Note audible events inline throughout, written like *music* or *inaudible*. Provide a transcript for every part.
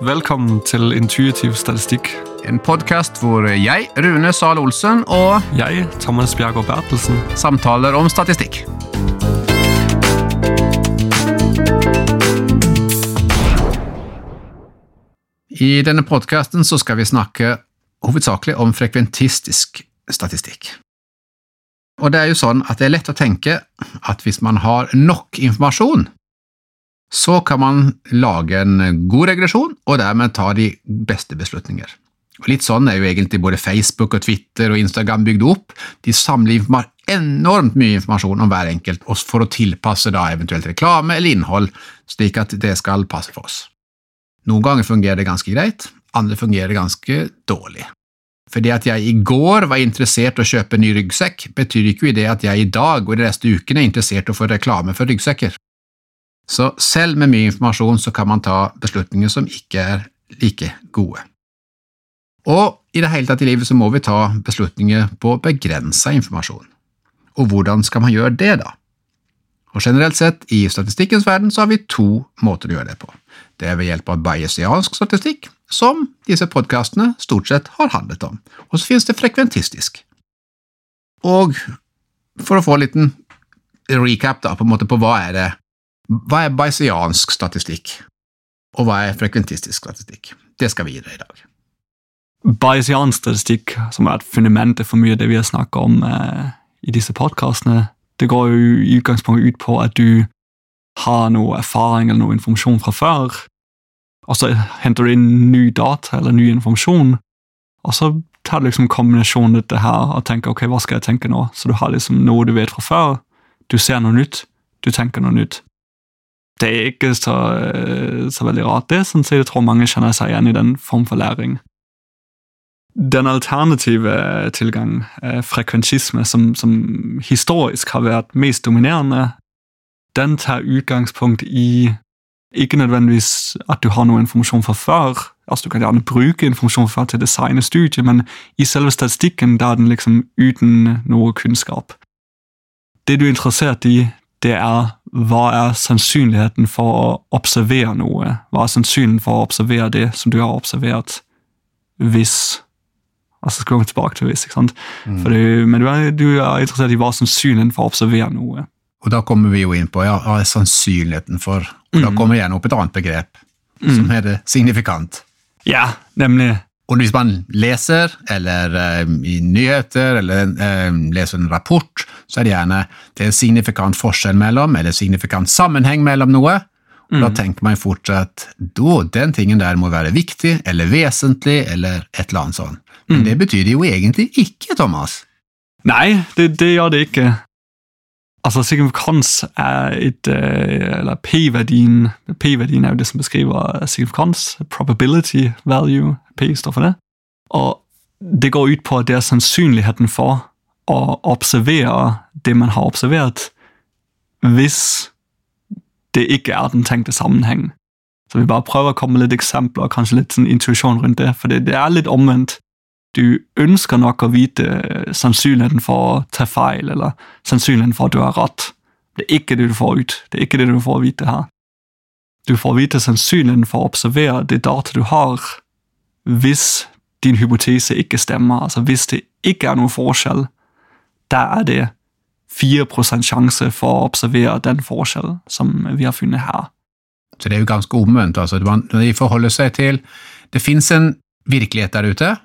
Velkommen til Intuitiv statistikk. En podkast hvor jeg, Rune Sahl Olsen, og Jeg, Thomas Bjergård Bertelsen. samtaler om statistikk. I denne podkasten skal vi snakke hovedsakelig om frekventistisk statistikk. Og det er jo sånn at det er lett å tenke at hvis man har nok informasjon, så kan man lage en god regresjon og dermed ta de beste beslutninger. Og Litt sånn er jo egentlig både Facebook og Twitter og Instagram bygd opp. De samler enormt mye informasjon om hver enkelt for å tilpasse da eventuelt reklame eller innhold, slik at det skal passe for oss. Noen ganger fungerer det ganske greit, andre fungerer det ganske dårlig. Fordi at jeg i går var interessert i å kjøpe ny ryggsekk, betyr ikke jo det at jeg i dag og de neste ukene er interessert i å få reklame for ryggsekker. Så selv med mye informasjon så kan man ta beslutninger som ikke er like gode. Og i det hele tatt i livet så må vi ta beslutninger på begrensa informasjon. Og hvordan skal man gjøre det, da? Og Generelt sett i statistikkens verden så har vi to måter å gjøre det på. Det er ved hjelp av bayesiansk statistikk, som disse podkastene stort sett har handlet om. Og så finnes det frekventistisk. Og for å få en liten recap da, på, en måte på hva er det Hva er bayesiansk statistikk, og hva er frekventistisk statistikk? Det skal vi gi deg i dag. Bayesiansk statistikk, som er et fundament for mye av det vi har snakket om eh, i disse podkastene, det går jo i utgangspunktet ut på at du har noe erfaring eller noe informasjon fra før, og så henter du inn ny data eller ny informasjon, og så tar du liksom kombinasjonen av dette her og tenker ok, hva skal jeg tenke nå? Så du har liksom noe du vet fra før, du ser noe nytt, du tenker noe nytt. Det er ikke så, eh, så veldig rart, det, sånn så jeg tror mange kjenner seg igjen i den form for læring. Den alternative tilgang, eh, frekvensisme, som, som historisk har vært mest dominerende, den tar utgangspunkt i ikke nødvendigvis at du har noe informasjon fra før, altså du kan gjerne bruke informasjon fra før til å designe studiet, men i selve statistikken da er den liksom uten noe kunnskap. Det du er interessert i, det er hva er sannsynligheten for å observere noe? Hva er sannsynligheten for å observere det som du har observert, hvis Altså skal vi komme tilbake til hvis, ikke sant? Fordi, men du er, du er interessert i hva er sannsynligheten for å observere noe. Og da kommer vi jo inn på ja, hva er sannsynligheten for Og da kommer gjerne opp et annet begrep, som heter signifikant. Ja, nemlig. Og hvis man leser, eller eh, i nyheter, eller eh, leser en rapport, så er det gjerne det er en signifikant forskjell mellom, eller signifikant sammenheng mellom noe. Og Da tenker man fortsatt da, den tingen der må være viktig, eller vesentlig, eller et eller annet sånt. Men det betyr det jo egentlig ikke, Thomas. Nei, det, det gjør det ikke. Altså, signifikans er et eh, Eller P-verdien P-verdien er jo det som beskriver signifikans. Probability value. P står for det. Og det går ut på at det er sannsynligheten for å observere det man har observert, hvis det ikke er den tenkte sammenhengen. Så vi bare prøver å komme med litt eksempler og kanskje litt sånn intuisjon rundt det, for det, det er litt omvendt du ønsker nok å vite sannsynligheten for å ta feil, eller sannsynligheten for at du har rett. Det er ikke det du får ut. Det er ikke det du får vite her. Du får vite sannsynligheten for å observere det data du har, hvis din hypotese ikke stemmer. Altså hvis det ikke er noen forskjell, da er det 4% sjanse for å observere den forskjellen som vi har funnet her. Så det er jo ganske omvendt. altså. Man- De forholder seg til Det fins en virkelighet der ute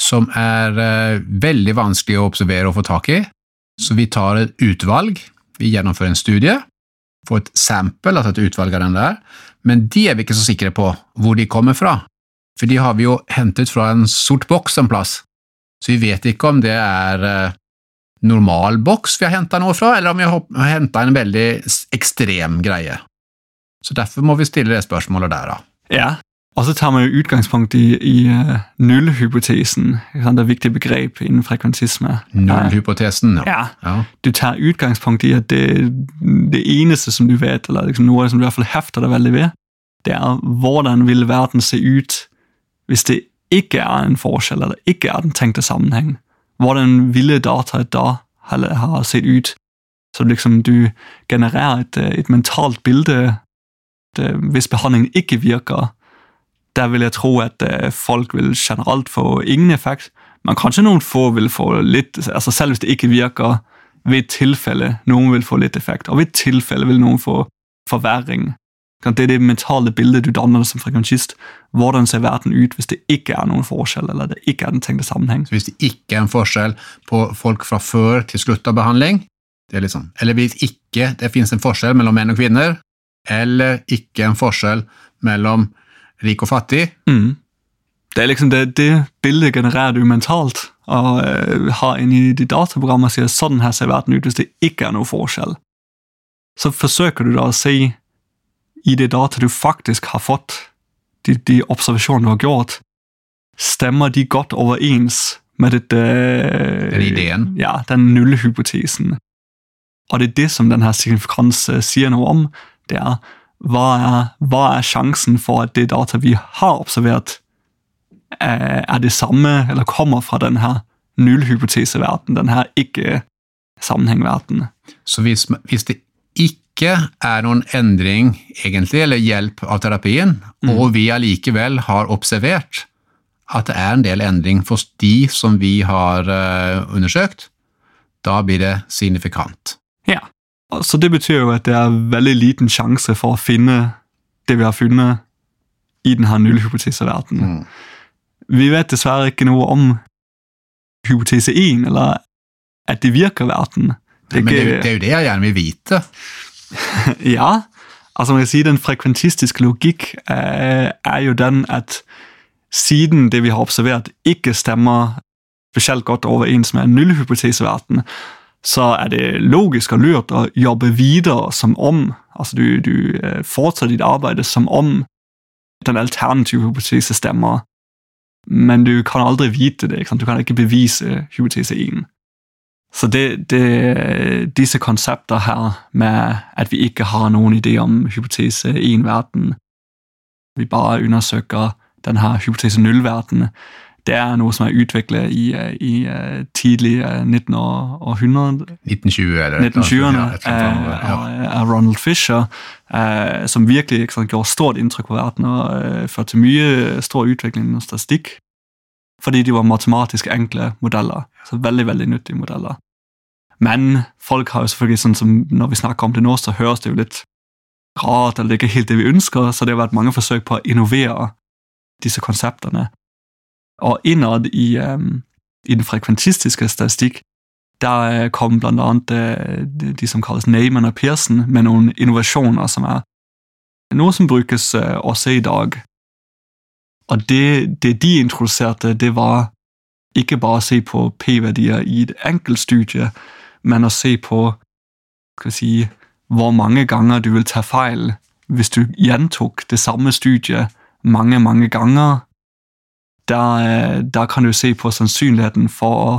som er eh, veldig vanskelig å observere og få tak i. Så vi tar et utvalg, vi gjennomfører en studie, får et sample, altså et utvalg av den der, men de er vi ikke så sikre på hvor de kommer fra, for de har vi jo hentet fra en sort boks en plass, så vi vet ikke om det er eh, normal boks vi har henta noe fra, eller om vi har henta en veldig ekstrem greie. Så derfor må vi stille det spørsmålet der, da. Ja, og så tar man jo utgangspunkt i, i uh, nullhypotesen. Det er et viktig begrep innen frekventisme. Nullhypotesen, ja. Ja, du tar utgangspunkt i at det, det eneste som du vet, eller liksom noe som du i hvert fall hefter deg veldig ved, det er hvordan vil verden se ut hvis det ikke er en forskjell, eller ikke er den tenkte sammenheng. Hvordan ville dataet da ha sett ut? Så liksom du genererer et, eh, et mentalt bilde det, hvis behandlingen ikke virker, der vil jeg tro at øh, folk vil generelt få ingen effekt, men kanskje noen få vil få litt altså Selv hvis det ikke virker, ved tilfelle noen vil få litt effekt, og ved tilfelle vil noen få forverring. Det er det mentale bildet du danner som frekvensist. Hvordan ser verden ut hvis det ikke er noen forskjell, eller det ikke er den tenkte sammenheng? Så hvis det ikke er en forskjell på folk fra før til slutt av behandling, liksom, eller hvis ikke det finnes en forskjell mellom menn og kvinner, eller ikke en forskjell mellom rik og fattig mm. Det er liksom det, det bildet genererer du mentalt, og uh, har inni de dataprogrammene og sier sånn her ser verden ut hvis det ikke er noe forskjell. Så forsøker du da å si i det data du faktisk har fått, de, de observasjoner du har gjort, stemmer de godt overens med dette Den ideen? Ja, den nullhypotesen. Og det er det som denne signifikansen sier noe om. Det er hva, er hva er sjansen for at det data vi har observert, er det samme, eller kommer fra denne nullhypoteseverdenen, denne ikke-sammenhengverdenen? Så hvis, hvis det ikke er noen endring, egentlig, eller hjelp av terapien, mm. og vi allikevel har observert at det er en del endring for de som vi har uh, undersøkt, da blir det signifikant. Ja, så det betyr jo at det er veldig liten sjanse for å finne det vi har funnet i denne nullhypoteseverdenen. Mm. Vi vet dessverre ikke noe om hypotese 1, eller at det virker verden. Det, Men det, det er jo det jeg gjerne vil vite. *laughs* ja, altså man kan si den frekventistiske logikk er, er jo den at siden det vi har observert, ikke stemmer spesielt godt overens med nullhypoteseverden, så er det logisk og lurt å jobbe videre som om altså du, du øh, fortsetter ditt arbeid som om den alternative hypotese stemmer, men du kan aldri vite det. Du kan ikke bevise hypotese 1. Så det, det, disse konsepter her med at vi ikke har noen idé om hypotese 1-verden, vi bare undersøker denne hypotese 0-verden, det er noe som er utviklet i, i tidlig 1900 1920 eller 1920-erne av Ronald Fisher, eh, som virkelig sant, gjorde stort inntrykk på verden og eh, førte til mye stor utvikling og statistikk fordi de var matematisk enkle modeller. Så veldig, veldig nyttige modeller. Men folk har jo selvfølgelig, sånn som når vi snakker om det nå, så høres det jo litt rart, eller det er ikke helt det vi ønsker, så det har vært mange forsøk på å innovere disse konseptene. Og innad i, um, i den frekventistiske statistikk, der kom blant annet uh, de, som kalles Neyman og Pearson, med noen innovasjoner som er noe som brukes uh, også i dag, og det, det, de introduserte, det var ikke bare å se på p-verdier i et enkelt studie, men å se på si, hvor mange ganger du vil ta feil hvis du gjentok det samme studiet mange, mange ganger. Der, da, kan du se på sannsynligheten for å,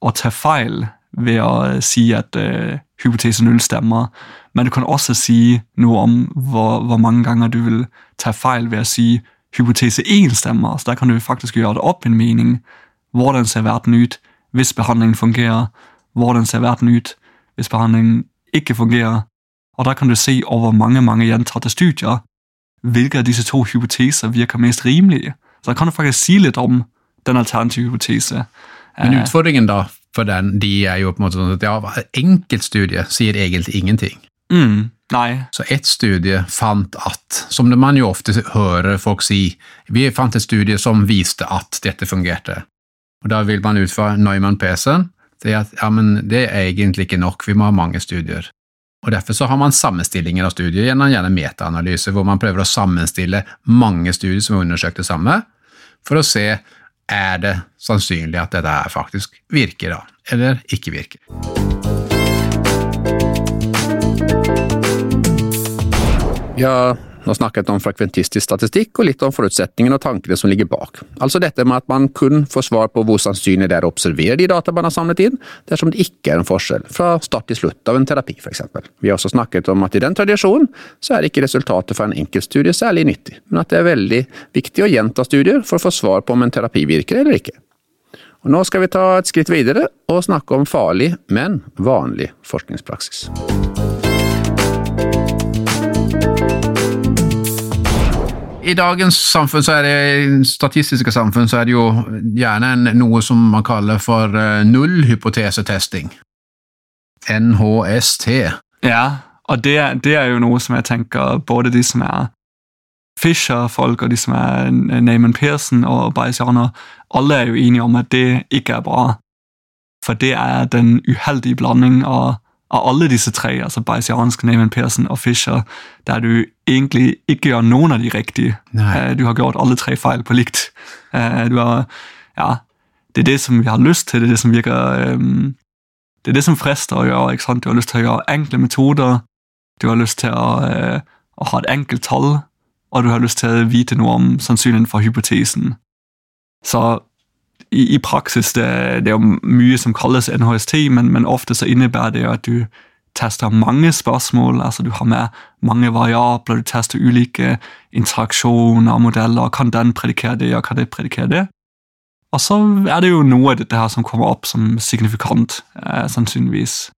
å ta feil ved å si at uh, hypotese null stemmer. Men du kan også si noe om hvor, hvor mange ganger du vil ta feil ved å si hypotese én stemmer. Så der kan du faktisk gjøre det opp en mening. Hvordan ser verden ut hvis behandlingen fungerer? Hvordan ser verden ut hvis behandlingen ikke fungerer? Og der kan du se over mange mange gjentatte studier hvilke av disse to hypoteser virker mest rimelige. Så da kan du faktisk si litt om den alternative hypotese. Men utfordringen da for den, de er jo på en måte sånn at ja, enkeltstudie sier egentlig ingenting. Mm. Nei. Så ett studie fant at, som man jo ofte hører folk si, vi fant et studie som viste at dette fungerte. Og Da vil man ut fra Neumann-PC-en si at ja, men det er egentlig ikke nok, vi må ha mange studier. Og Derfor så har man sammenstillinger av studier gjennom gjerne metaanalyse, hvor man prøver å sammenstille mange studier som undersøkte samme, for å se er det sannsynlig at dette her faktisk virker, da, eller ikke virker. Vi nå snakket om frekventistisk statistikk og litt om forutsetningene og tankene som ligger bak. Altså dette med at man kun får svar på hvor sannsynlig det er å observere de data man har samlet inn, dersom det ikke er en forskjell fra start til slutt av en terapi, f.eks. Vi har også snakket om at i den tradisjonen så er ikke resultatet fra en enkeltstudie særlig nyttig, men at det er veldig viktig å gjenta studier for å få svar på om en terapi virker eller ikke. Og Nå skal vi ta et skritt videre og snakke om farlig, men vanlig forskningspraksis. I dagens samfunn, så er det, statistiske samfunn, så er det jo gjerne en, noe som man kaller for uh, nullhypotesetesting. NHST. Ja, og det, det er jo noe som jeg tenker både de som er Fisher-folk og de som er Neiman Pearson og Bayesianer, alle er jo enige om at det ikke er bra. For det er den uheldige blanding av, av alle disse tre, altså Bayesiansk, Neyman Persen og Fischer, der du egentlig ikke gjør noen av de riktige. Nei. Du har gjort alle tre feil på likt. Eh, Du har, ja, det er det som vi har lyst til, det er det som virker um, Det er det som frister å gjøre. ikke sant? Du har lyst til å gjøre enkle metoder, du har lyst til å, å ha et enkelt tall, og du har lyst til å vite noe om sannsynligheten for hypotesen. Så i, i praksis det, det er jo mye som kalles NHST, men, men ofte så innebærer det jo at du tester mange spørsmål, altså du har med mange variabler, du tester ulike interaksjoner modeller, kan den predikere det, og kan det predikere det? Og så er det jo noe av dette her som kommer opp som signifikant, eh, sannsynligvis.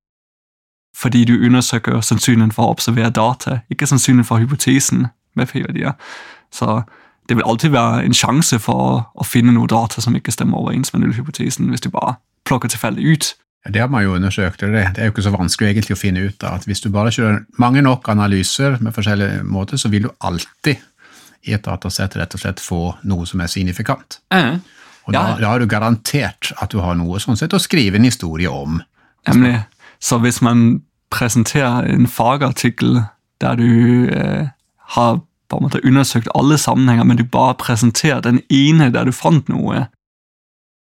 Fordi du undersøker sannsynligheten for å observere data, ikke sannsynligheten for hypotesen med p-verdier. Så det vil alltid være en sjanse for å, finne noe data som ikke stemmer overens med nullhypotesen, hvis du bare plukker tilfeldig ut. Ja, Det har man jo undersøkt, og det, det er jo ikke så vanskelig egentlig å finne ut av. at Hvis du bare kjører mange nok analyser med forskjellige måter, så vil du alltid i et datasett rett og slett få noe som er signifikant. Eh, Og da, Ja. da har du garantert at du har noe sånn sett å skrive en historie om. Nemlig. Så hvis man presenterer en fagartikkel der du eh, har på en måte undersøkt alle sammenhenger, men du bare presenterer den ene der du fant noe,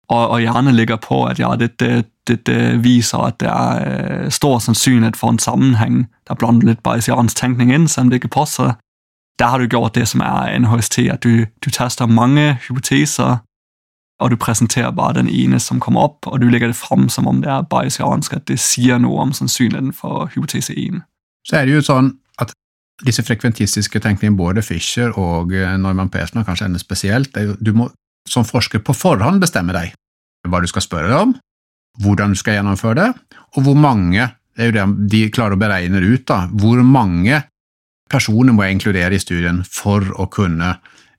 og, og gjerne ligger på at ja, dette, dette viser at det er eh, stor sannsynlighet for en sammenheng, der blander litt bayesiansk tenkning inn, selv om det ikke passer, der har du gjort det som er NHST, at du, du tester mange hypoteser, og du presenterer bare den ene som kommer opp, og du legger det fram som om det er bayesiansk, at det sier noe om sannsynligheten for hypotese 1. Så er det jo sånn disse frekventistiske tenkningene, både Fischer og Norman Neumann og kanskje enda spesielt, er jo, du må som forsker på forhånd bestemme deg hva du skal spørre deg om, hvordan du skal gjennomføre det, og hvor mange det er jo det de klarer å beregne ut, da, hvor mange personer må jeg inkludere i studien for å kunne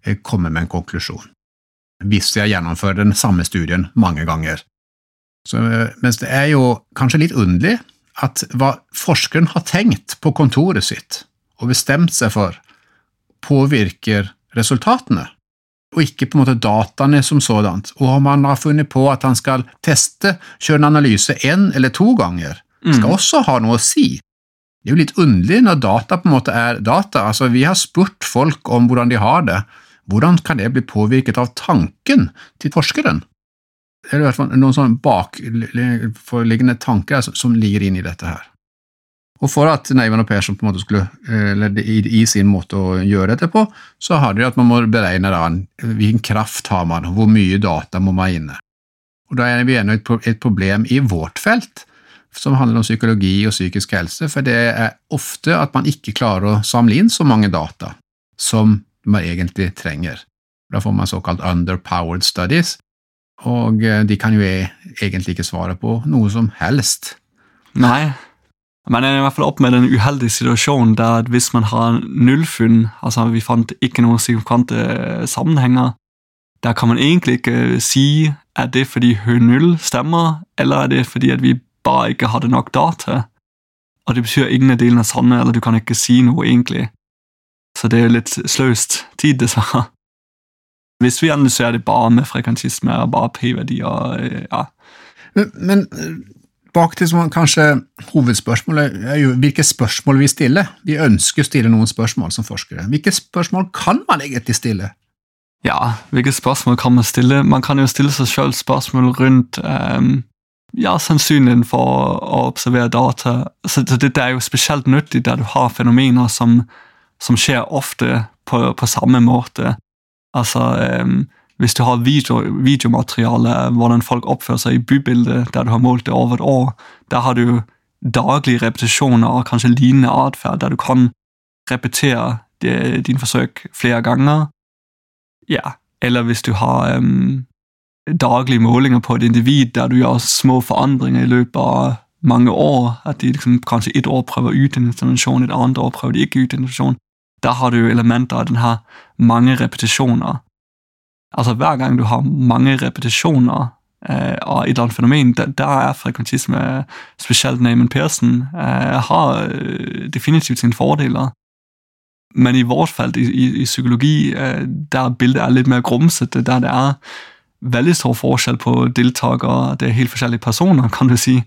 eh, komme med en konklusjon, hvis jeg gjennomfører den samme studien mange ganger. Så, eh, mens det er jo kanskje litt underlig at hva forskeren har tenkt på kontoret sitt og bestemt seg for, påvirker resultatene, og ikke på en måte dataene som sådant. Og om han har funnet på at han skal teste, kjønnanalyse en én eller to ganger, skal også ha noe å si. Det er jo litt underlig når data på en måte er data. Altså, Vi har spurt folk om hvordan de har det. Hvordan kan det bli påvirket av tanken til forskeren? Det er i hvert fall noen sånne bakforliggende tanker som, som ligger inn i dette her. Og for at Neivan og Persson på en måte skulle, eller i, i sin måte å gjøre dette på, så har de at man må beregne da, hvilken kraft har man, og hvor mye data må man inne. Og Da er vi igjen et, et problem i vårt felt, som handler om psykologi og psykisk helse, for det er ofte at man ikke klarer å samle inn så mange data som man egentlig trenger. Da får man såkalt underpowered studies, og eh, de kan jo e- egentlig ikke svare på noe som helst. Nei, men jeg er i hvert fall opp med den uheldige situasjonen der hvis man har nullfunn, altså vi fant ikke noen signifikante sammenhenger, der kan man egentlig ikke si er det fordi H0 stemmer, eller er det fordi at vi bare ikke hadde nok data. Og det betyr ingen av delene er sanne, eller du kan ikke si noe egentlig. Så det er litt sløst tid, dessverre. Hvis vi analyserer det bare med frekventisme og bare p-verdier, eh, ja, Men, men bak til som kanskje hovedspørsmålet er jo hvilke spørsmål vi stiller. Vi ønsker å stille noen spørsmål som forskere. Hvilke spørsmål kan man egentlig stille? Ja, hvilke spørsmål kan man stille? Man kan jo stille seg selv spørsmål rundt um, ja, sannsynligheten for å observere data. Så dette er jo spesielt nyttig der du har fenomener som, som skjer ofte på, på samme måte. Altså, um, hvis du har video, videomateriale, hvordan folk oppfører seg i bybildet, der du har målt det over et år, der har du daglige repetisjoner og kanskje lignende atferd, der du kan repetere dine forsøk flere ganger. Ja, eller hvis du har um, daglige målinger på et individ der du gjør små forandringer i løpet av mange år, at de liksom kanskje et år prøver ut en intervensjon, et annet år prøver de ikke ut en intervensjon. der har du elementer av den her mange repetisjoner. Altså hver gang du har mange repetisjoner eh, av et eller annet fenomen, der, der er frekventisme, spesielt Neyman Pearson, eh, har øh, definitivt sine fordeler. Men i vårt felt, i, i, i psykologi, eh, der bildet er litt mer grumsete, der det er veldig stor forskjell på deltakere, det er helt forskjellige personer, kan du si,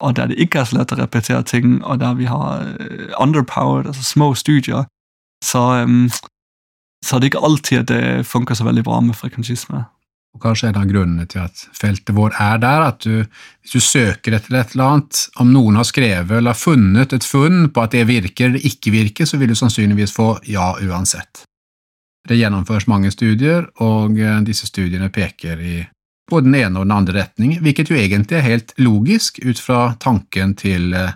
og der det ikke er så lett å repetere ting, og der vi har øh, underpowered, altså små studier, så, um, så det ikke alltid det funker så veldig bra med frekventisme. Og Kanskje en av grunnene til at feltet vår er der, at du, hvis du søker etter et eller annet, om noen har skrevet eller funnet et funn på at det virker eller ikke virker, så vil du sannsynligvis få ja uansett. Det gjennomføres mange studier, og eh, disse studiene peker i både den ene og den andre retning, hvilket jo egentlig er helt logisk ut fra tanken til eh,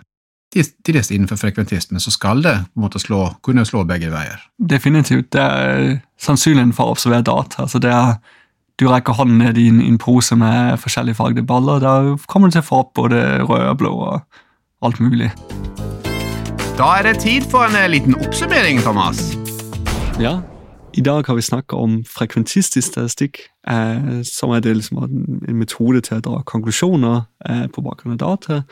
til disse innenfor frekventismen, så skal det på en måte slå, kunne slå begge veier. Definitivt. Det er sannsynligheten for å observere data. Altså det er, du rekker hånden ned i en, en pose med forskjellige fargede baller. Da kommer du til å få opp både røde og blå og alt mulig. Da er det tid for en eh, liten oppsummering, Thomas. Ja, i dag har vi snakket om frekventistisk statistikk, eh, som er det liksom en metode til å dra konklusjoner eh, på bakgrunn av data,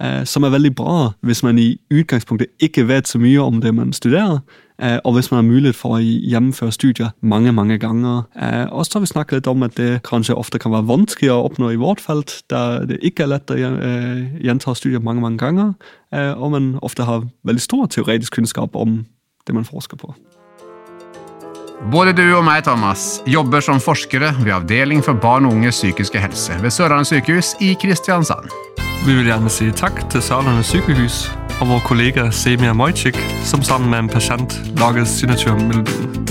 eh, som er veldig bra hvis man i utgangspunktet ikke vet så mye om det man studerer, eh, og hvis man har mulighet for å gjennomføre studier mange mange ganger. Eh, og så har vi snakket litt om at det kanskje ofte kan være vanskelig å oppnå i vårt felt, der det ikke er lett å eh, gjenta studier mange mange ganger, og man ofte har veldig stor teoretisk kunnskap om det man forsker på. Både du og meg, Thomas, jobber som forskere ved Avdeling for barn og unges psykiske helse ved Sørlandet sykehus i Kristiansand. Vi vil gjerne si takk til Sørlandet sykehus og vår kollega Semia Mojcik, som sammen med en pasient lager signaturmelodien.